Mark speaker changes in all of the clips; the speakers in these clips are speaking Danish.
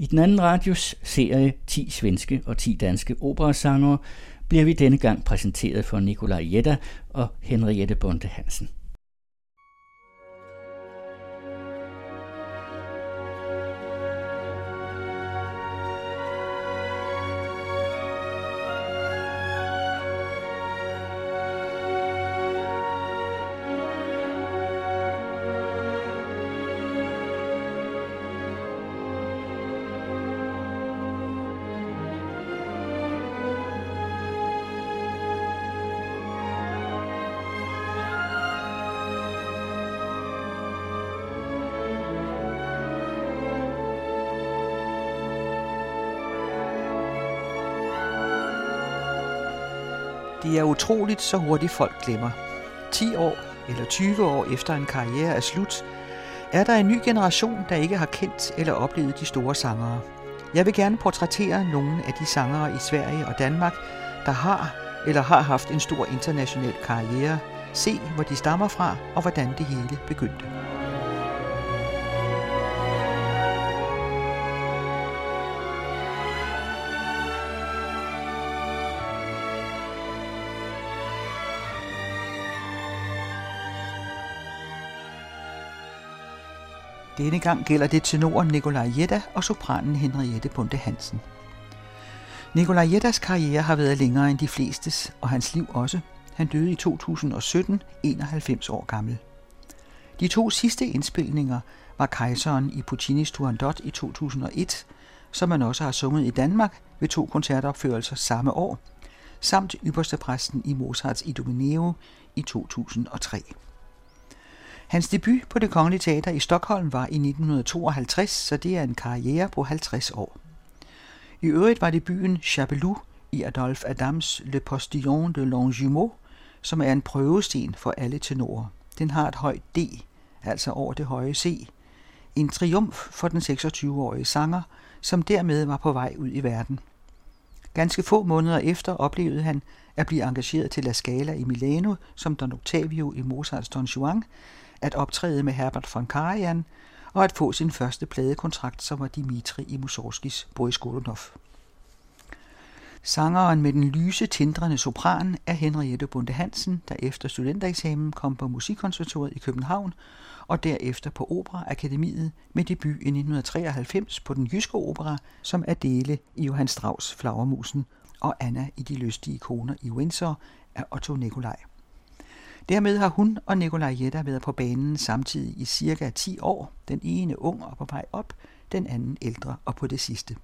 Speaker 1: I den anden radios serie 10 svenske og 10 danske operasangere bliver vi denne gang præsenteret for Nikolaj Jetta og Henriette Bonte Hansen.
Speaker 2: Utroligt, så hurtigt folk glemmer. 10 år eller 20 år efter en karriere er slut, er der en ny generation, der ikke har kendt eller oplevet de store sangere. Jeg vil gerne portrættere nogle af de sangere i Sverige og Danmark, der har eller har haft en stor international karriere, se hvor de stammer fra og hvordan det hele begyndte. Denne gang gælder det tenoren Nikolaj Jetta og sopranen Henriette Bunde Hansen. Nikolaj Jettas karriere har været længere end de flestes, og hans liv også. Han døde i 2017, 91 år gammel. De to sidste indspilninger var Kejseren i Puccinis Turandot i 2001, som man også har sunget i Danmark ved to koncertopførelser samme år, samt Ypperste præsten i Mozarts Idomeneo i 2003. Hans debut på det Kongelige Teater i Stockholm var i 1952, så det er en karriere på 50 år. I øvrigt var det byen Chapelou i Adolphe Adams Le Postillon de Longjumeau, som er en prøvesten for alle tenorer. Den har et højt D, altså over det høje C. En triumf for den 26-årige sanger, som dermed var på vej ud i verden. Ganske få måneder efter oplevede han at blive engageret til La Scala i Milano som Don Octavio i Mozarts Don Juan, at optræde med Herbert von Karajan og at få sin første pladekontrakt, som var Dimitri i Mussorgskis Boris Godunov. Sangeren med den lyse, tindrende sopran er Henriette Bunde Hansen, der efter studentereksamen kom på Musikkonservatoriet i København og derefter på Operaakademiet med debut i 1993 på den jyske opera som Adele i Johann Strauss Flagermusen og Anna i De lystige koner i Windsor af Otto Nikolaj. Dermed har hun og Nikolaj Jetta været på banen samtidig i cirka 10 år. Den ene ung og på vej op, den anden ældre og på det sidste.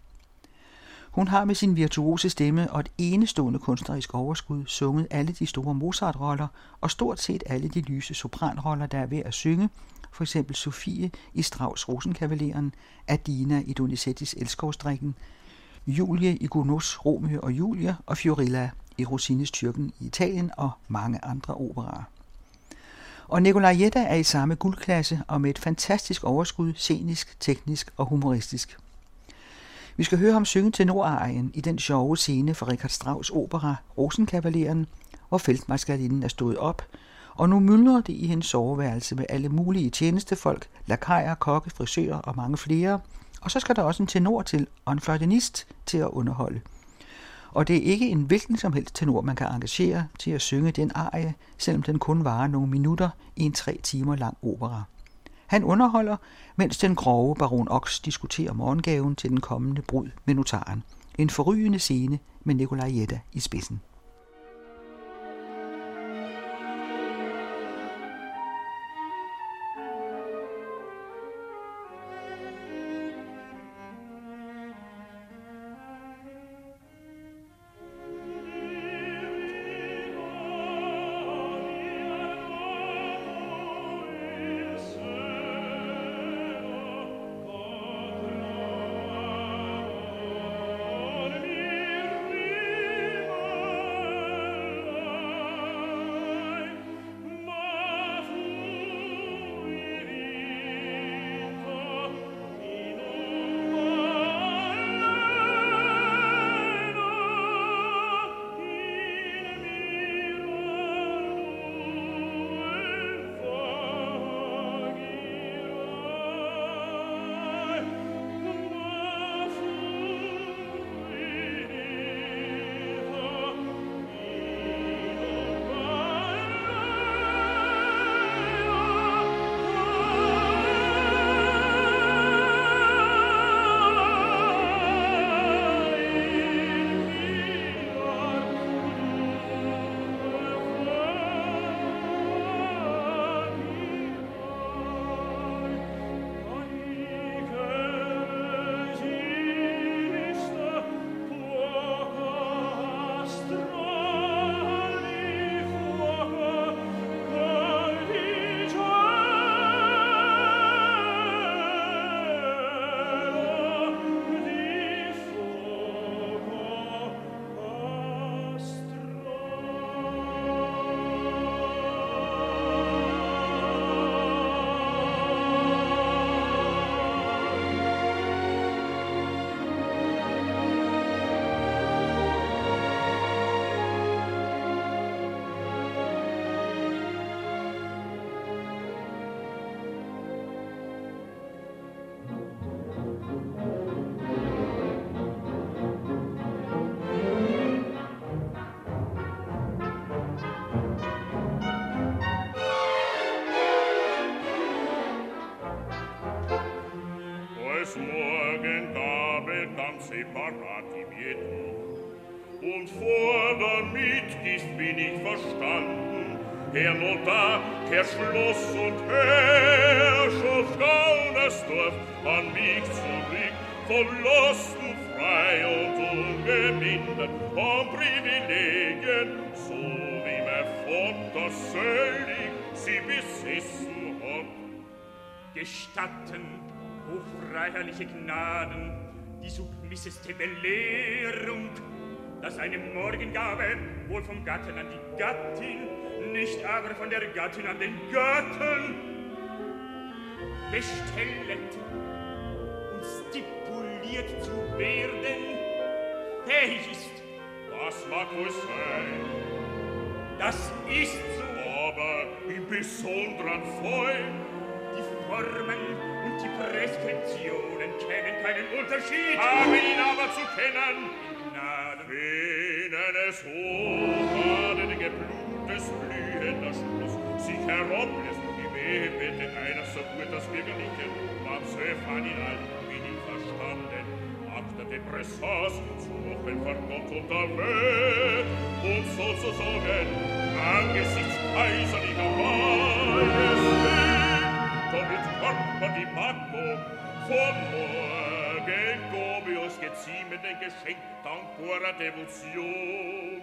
Speaker 2: Hun har med sin virtuose stemme og et enestående kunstnerisk overskud sunget alle de store Mozart-roller og stort set alle de lyse sopranroller, der er ved at synge, for eksempel Sofie i Strauss Rosenkavaleren, Adina i Donizettis Elskovsdrikken, Julie i Gounods Romeo og Julia og Fiorilla i Rossinis Tyrken i Italien og mange andre operaer. Og Nicolaietta Jetta er i samme guldklasse og med et fantastisk overskud, scenisk, teknisk og humoristisk. Vi skal høre ham synge tenorarien i den sjove scene fra Richard Strauss opera Rosenkavaleren, hvor feltmarskalinden er stået op, og nu myldrer det i hendes soveværelse med alle mulige tjenestefolk, lakajer, kokke, frisører og mange flere, og så skal der også en tenor til og en fløjtenist til at underholde – og det er ikke en hvilken som helst tenor, man kan engagere til at synge den arie, selvom den kun varer nogle minutter i en tre timer lang opera. Han underholder, mens den grove baron Ox diskuterer morgengaven til den kommende brud med notaren. En forrygende scene med Nikolaj Jetta i spidsen.
Speaker 3: Herr Notar, Herr Schloss und Herrschaft Gaunersdorf an mich zurück, verlassen, frei und ungemindert, von Privilegien, so wie mein Vater selig sie besessen hat.
Speaker 4: Gestatten, hochfreiherrliche Gnaden, die submisseste Belehrung, dass eine Morgengabe wohl vom Gatten an die Gattin, nicht aber von der Gattin an den Gatten bestellet und stipuliert zu werden, fähig ist.
Speaker 3: Das mag wohl sein.
Speaker 4: Das ist so.
Speaker 3: Aber im besonderen Fall
Speaker 4: die Formen und die Preskriptionen kennen keinen Unterschied.
Speaker 3: Haben ihn aber zu kennen.
Speaker 4: Gnaden.
Speaker 3: Wenn es hochbadenige es blühender Schluss sich heroblässt, die Wehe in einer so gut das Begelinken, am Söfan in allen Wien verstanden, acta de Pressas, suchen vor Gott und der Welt, und sozusagen angesichts kaiserlicher Majestät, damit Körper die Magno von morgen. Gobius geziemenden Geschenk dankbarer Devotion,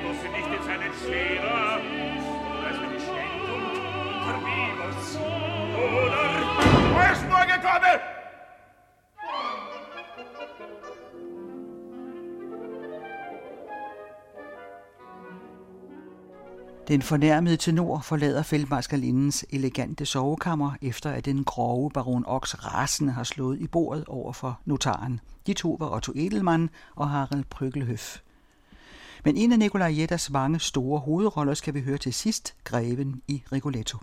Speaker 4: genosse nicht in seinen Schäler, als eine Schenkung und Vivos. Oder
Speaker 3: wo ist nur gekommen!
Speaker 2: Den fornærmede tenor forlader feltmarskalindens elegante sovekammer, efter at den grove baron Ox rasende har slået i bordet over for notaren. De to var Otto Edelmann og Harald Prøgelhøf. Men en af Nikolaj Jettas mange store hovedroller skal vi høre til sidst, Greven i Rigoletto.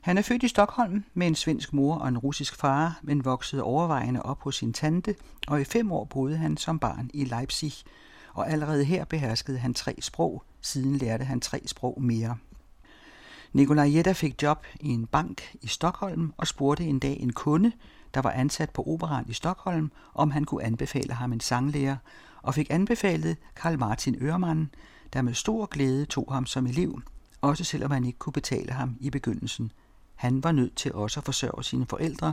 Speaker 2: Han er født i Stockholm med en svensk mor og en russisk far, men voksede overvejende op hos sin tante, og i fem år boede han som barn i Leipzig, og allerede her beherskede han tre sprog, siden lærte han tre sprog mere. Nikolaj Jetta fik job i en bank i Stockholm og spurgte en dag en kunde, der var ansat på operan i Stockholm, om han kunne anbefale ham en sanglærer, og fik anbefalet Karl Martin Ørmann, der med stor glæde tog ham som elev, også selvom han ikke kunne betale ham i begyndelsen. Han var nødt til også at forsørge sine forældre,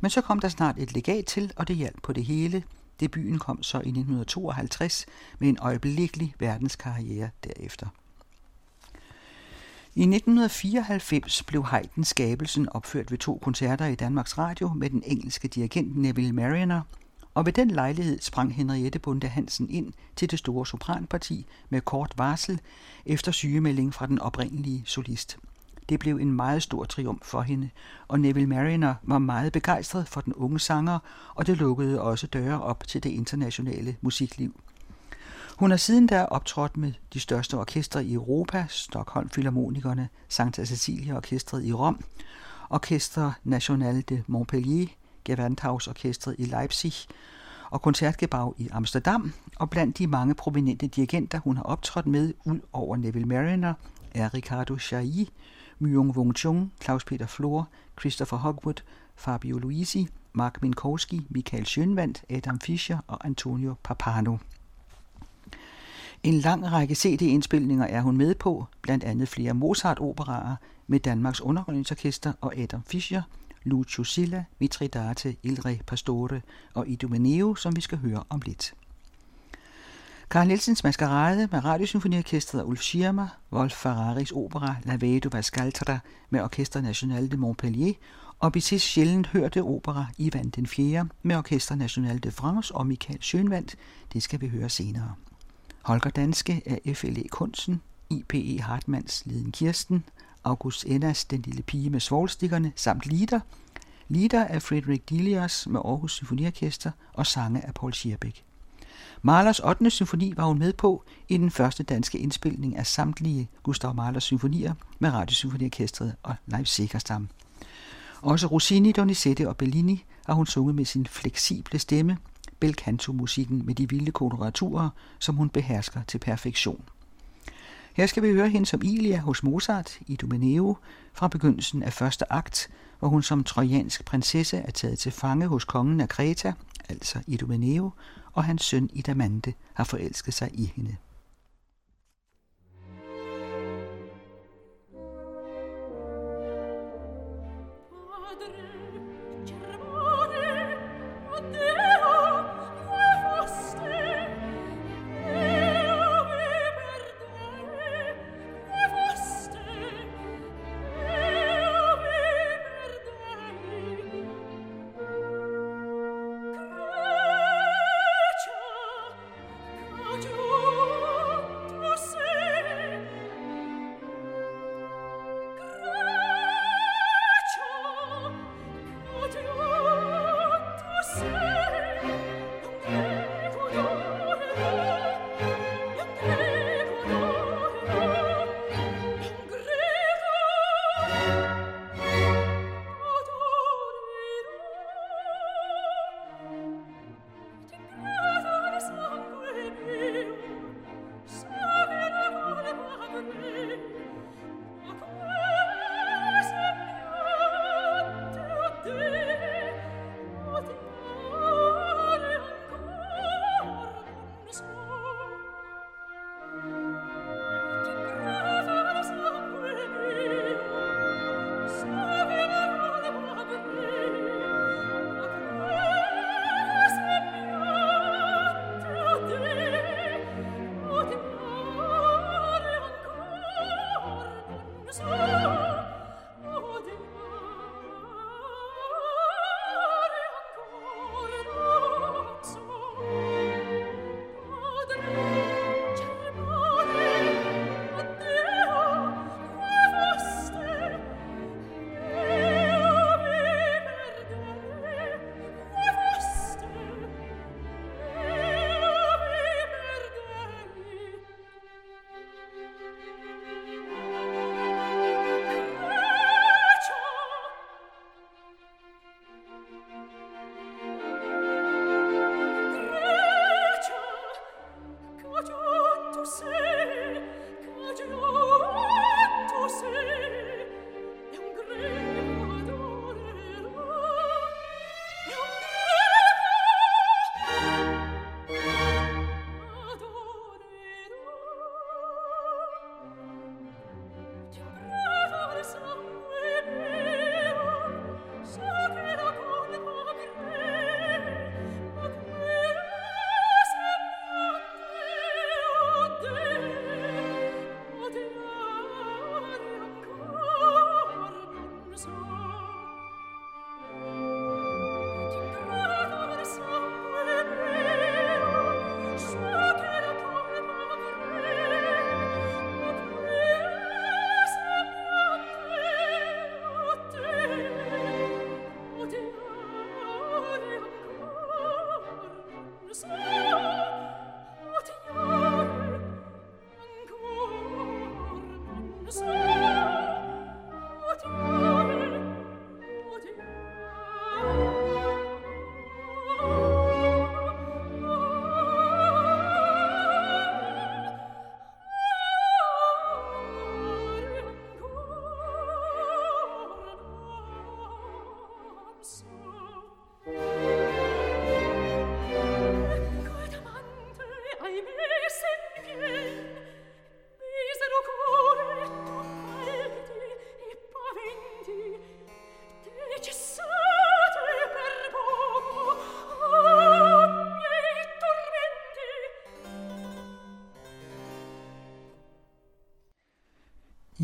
Speaker 2: men så kom der snart et legat til, og det hjalp på det hele. Debuten kom så i 1952 med en øjeblikkelig verdenskarriere derefter. I 1994 blev Haydn skabelsen opført ved to koncerter i Danmarks Radio med den engelske dirigent Neville Marriner, og ved den lejlighed sprang Henriette Bunde Hansen ind til det store sopranparti med kort varsel efter sygemelding fra den oprindelige solist. Det blev en meget stor triumf for hende, og Neville Marriner var meget begejstret for den unge sanger, og det lukkede også døre op til det internationale musikliv. Hun har siden da optrådt med de største orkestre i Europa, Stockholm Philharmonikerne, Santa Cecilia Orkestret i Rom, Orkestre National de Montpellier, Gewandhausorkestret i Leipzig og Koncertgebouw i Amsterdam, og blandt de mange prominente dirigenter, hun har optrådt med ud over Neville Marriner, er Ricardo Chailly, Myung Wung Chung, Claus Peter Flor, Christopher Hogwood, Fabio Luisi, Mark Minkowski, Michael Schönwandt, Adam Fischer og Antonio Papano. En lang række CD-indspilninger er hun med på, blandt andet flere Mozart-operaer med Danmarks Underholdningsorkester og Adam Fischer, Lucio Silla, Mitridate, Il Re Pastore og Idomeneo, som vi skal høre om lidt. Karl Nielsens Maskerade med Radiosymfoniorkestret og Ulf Schirmer, Wolf Ferraris opera La Vedova Vascaltra med Orkester National de Montpellier og Bizets sjældent hørte opera Ivan den 4. med Orkester National de France og Michael Schönwandt, det skal vi høre senere. Holger Danske af FLE Kunsten, IPE Hartmanns Liden Kirsten, August Ennas Den lille pige med svovlstikkerne samt Lieder, Lieder af Frederik Dilias med Aarhus Symfoniorkester og sange af Paul Schierbeck. Mahlers 8. symfoni var hun med på i den første danske indspilning af samtlige Gustav Mahlers symfonier med Radiosymfoniorkestret og Leif Segerstam. Også Rossini, Donizetti og Bellini har hun sunget med sin fleksible stemme, bel canto-musikken med de vilde koloraturer, som hun behersker til perfektion. Her skal vi høre hende som Ilia hos Mozart i Domeneo fra begyndelsen af første akt, hvor hun som trojansk prinsesse er taget til fange hos kongen af Kreta, altså Idomeneo, og hans søn Idamante har forelsket sig i hende. yourself.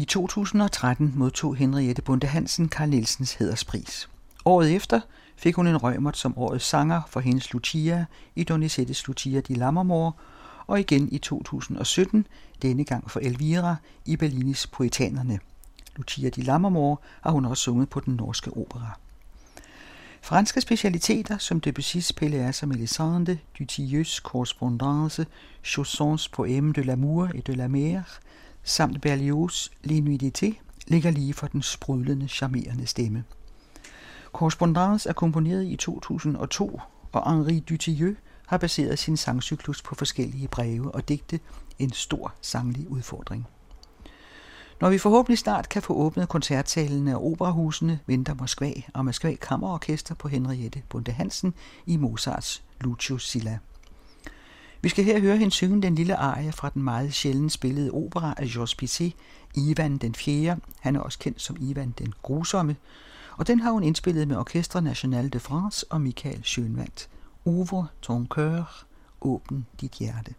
Speaker 2: 2013 modtog Henriette Bunde Hansen Karl Nielsens hæderspris. Året efter fik hun en rømert som årets sanger for hendes Lucia i Donizettis Lucia di Lammermoor, og igen i 2017, denne gang for Elvira i Bellinis Poetanerne. Lucia di Lammermoor har hun også sunget på den norske opera. Franske specialiteter som Debussy's Pelléas og Mélisande, Dutilleux's Correspondance, Chaussons Poème de l'amour et de la mer, samt Berlioz' L'Inuité ligger lige for den sprudlende, charmerende stemme. Correspondance er komponeret i 2002, og Henri Dutilleux har baseret sin sangcyklus på forskellige breve og digte, en stor sanglig udfordring. Når vi forhåbentlig snart kan få åbnet koncertsalene og operahusene, venter Moskva og Moskva Kammerorkester på Henriette Bunde Hansen i Mozarts Lucio Silla. Vi skal her høre hende synge den lille arie fra den meget sjældent spillede opera af Georges Bizet, Ivan den 4. Han er også kendt som Ivan den Grusomme, og den har hun indspillet med Orchestre National de France og Michael Schönwandt. Ouvre ton cœur, åbn dit hjerte.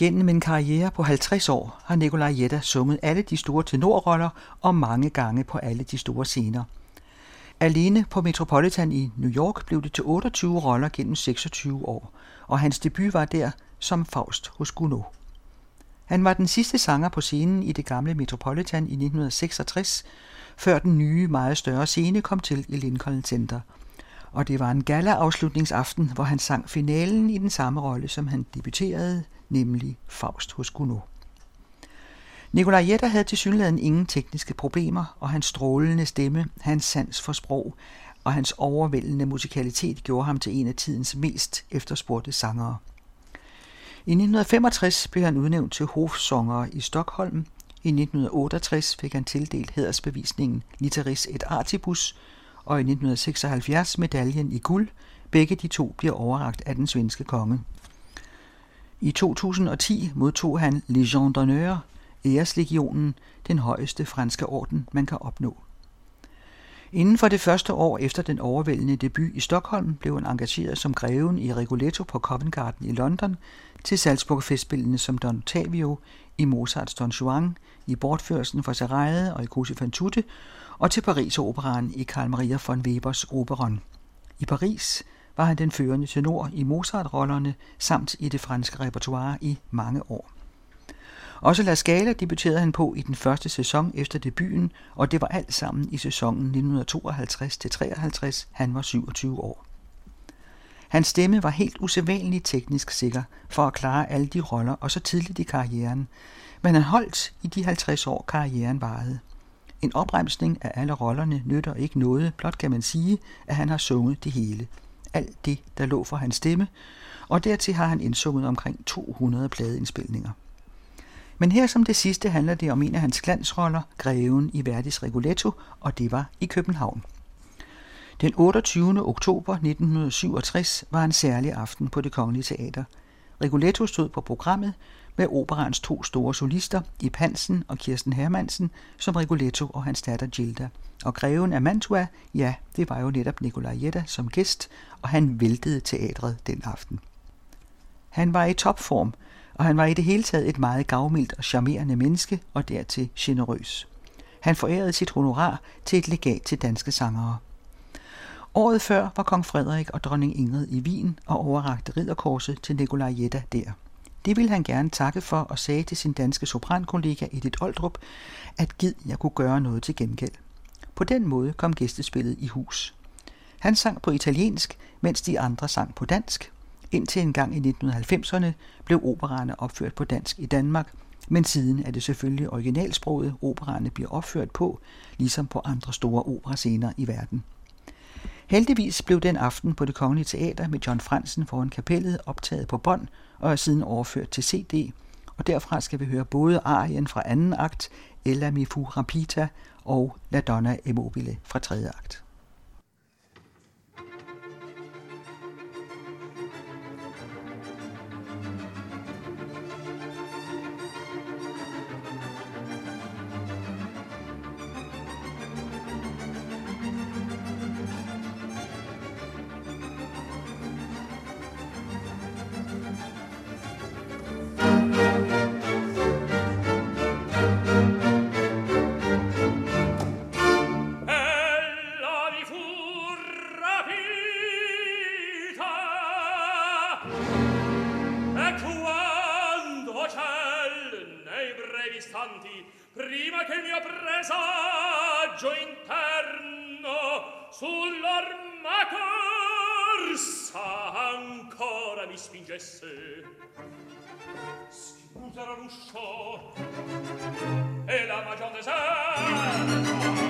Speaker 2: Gennem en karriere på 50 år har Nikolaj Jetta sunget alle de store tenorroller og mange gange på alle de store scener. Alene på Metropolitan i New York blev det til 28 roller gennem 26 år, og hans debut var der som Faust hos Gounod. Han var den sidste sanger på scenen i det gamle Metropolitan i 1966, før den nye, meget større scene kom til i Lincoln Center. Og det var en gala-afslutningsaften, hvor han sang finalen i den samme rolle, som han debuterede nemlig Faust hos Gounod. Nikolaj Jetter havde til synligheden ingen tekniske problemer, og hans strålende stemme, hans sans for sprog og hans overvældende musikalitet gjorde ham til en af tidens mest efterspurgte sangere. I 1965 blev han udnævnt til hofsanger i Stockholm. I 1968 fik han tildelt hædersbevisningen Litteris et Artibus, og i 1976 medaljen i guld. Begge de to bliver overragt af den svenske konge. I 2010 modtog han Legion d'honneur, æreslegionen, den højeste franske orden, man kan opnå. Inden for det første år efter den overvældende debut i Stockholm blev han engageret som greven i Rigoletto på Covent Garden i London, til Salzburg festspillene som Don Ottavio, i Mozarts Don Juan, i Bortførelsen for Sarajet og i Così fan tutte, og til Paris-operaen i Karl Maria von Webers Operon. I Paris var han den førende tenor i Mozart-rollerne samt i det franske repertoire i mange år. Også La Scala debuterede han på i den første sæson efter debuten, og det var alt sammen i sæsonen 1952-53, han var 27 år. Hans stemme var helt usædvanligt teknisk sikker for at klare alle de roller og så tidligt i karrieren, men han holdt i de 50 år karrieren varede. En opremsning af alle rollerne nytter ikke noget, blot kan man sige, at han har sunget det hele. Alt det, der lå for hans stemme, og dertil har han indsunget omkring 200 pladeindspilninger. Men her som det sidste handler det om en af hans glansroller, Greven i Verdis Rigoletto, og det var i København. Den 28. oktober 1967 var en særlig aften på det Kongelige Teater. Rigoletto stod på programmet med operans to store solister, Ip Hansen og Kirsten Hermansen, som Rigoletto og hans datter Gilda. Og greven af Mantua, ja, det var jo netop Nicolai Jetta som gæst, og han væltede teatret den aften. Han var i topform, og han var i det hele taget et meget gavmildt og charmerende menneske, og dertil generøs. Han forærede sit honorar til et legat til danske sangere. Året før var kong Frederik og dronning Ingrid i Wien og overrakte ridderkorset til Nikolaj Jetta der. Det ville han gerne takke for og sagde til sin danske soprankollega Edith Oldrup, at gid jeg kunne gøre noget til gengæld. På den måde kom gæstespillet i hus. Han sang på italiensk, mens de andre sang på dansk. Indtil en gang i 1990'erne blev operaerne opført på dansk i Danmark, men siden er det selvfølgelig originalsproget, operaerne bliver opført på, ligesom på andre store operascener i verden. Heldigvis blev den aften på det Kongelige Teater med John Fransen foran kapellet optaget på bånd og er siden overført til CD, og derfra skal vi høre både arien fra anden akt, Ella mi fu rapita og La Donna Immobile fra tredje akt.
Speaker 4: prima che il mio presagio interno sull'orma corsa ancora mi spingesse. Si chiuserà l'uscio e la magion deserta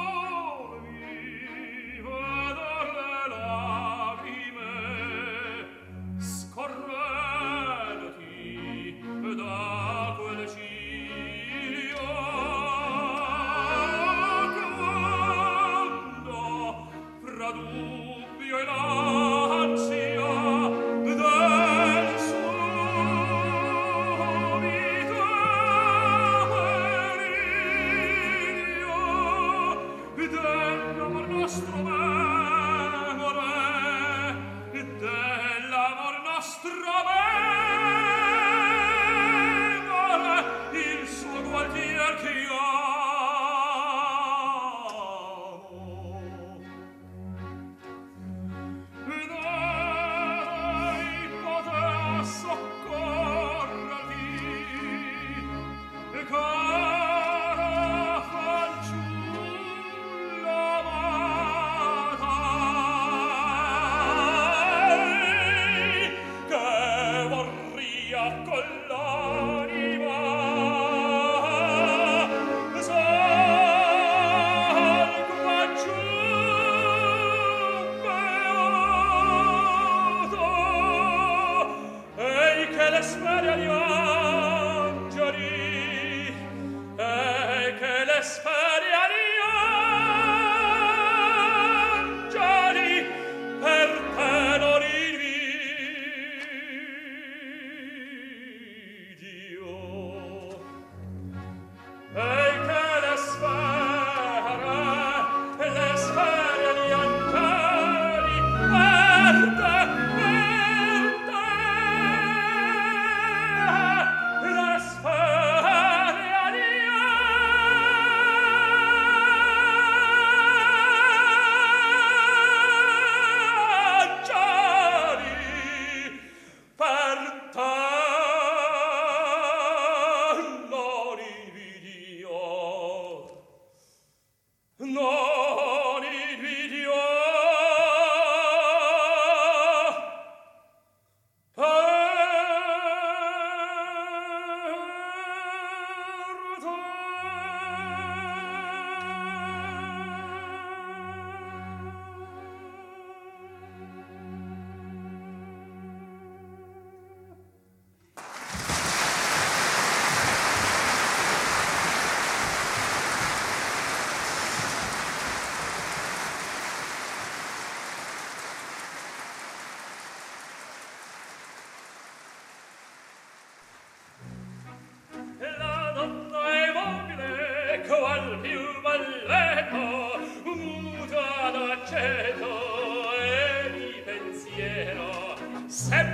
Speaker 4: Seven.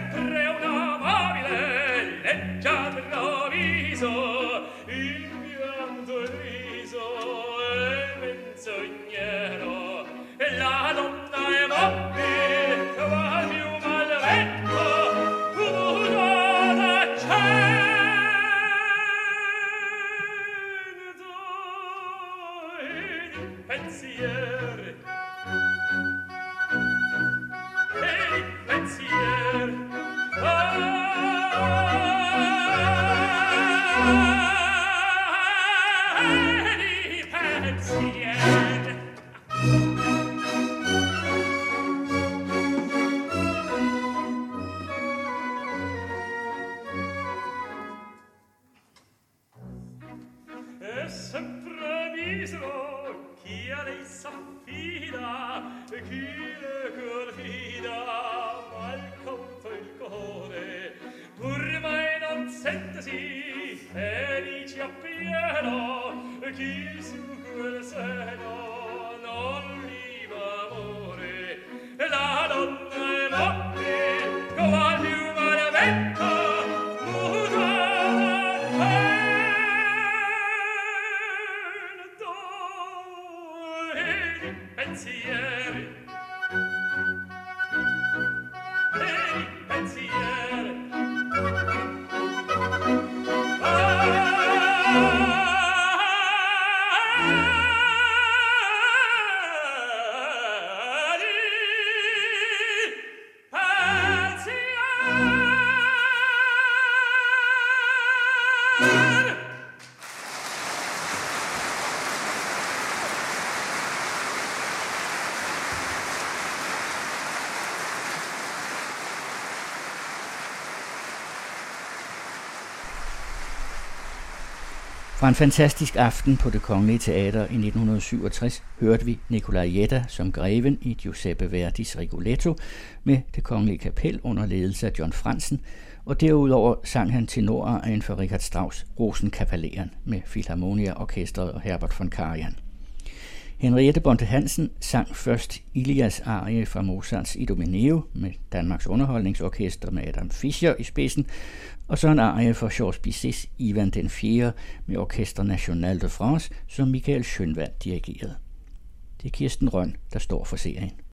Speaker 1: Fra en fantastisk aften på det Kongelige Teater i 1967 hørte vi Nicolai Jetta som greven i Giuseppe Verdis Rigoletto med det Kongelige Kapel under ledelse af John Fransen, og derudover sang han tenorarien for Richard Strauss Rosenkapelleren med Philharmonia Orkestret og Herbert von Karajan. Henriette Bonte Hansen sang først Ilias arie fra Mozarts Idomeneo med Danmarks Underholdningsorkester med Adam Fischer i spidsen, og så en arie for Georges Bizets Ivan den 4. med Orkester National de France, som Michael Schönwald dirigerede. Det er Kirsten Røn, der står for serien.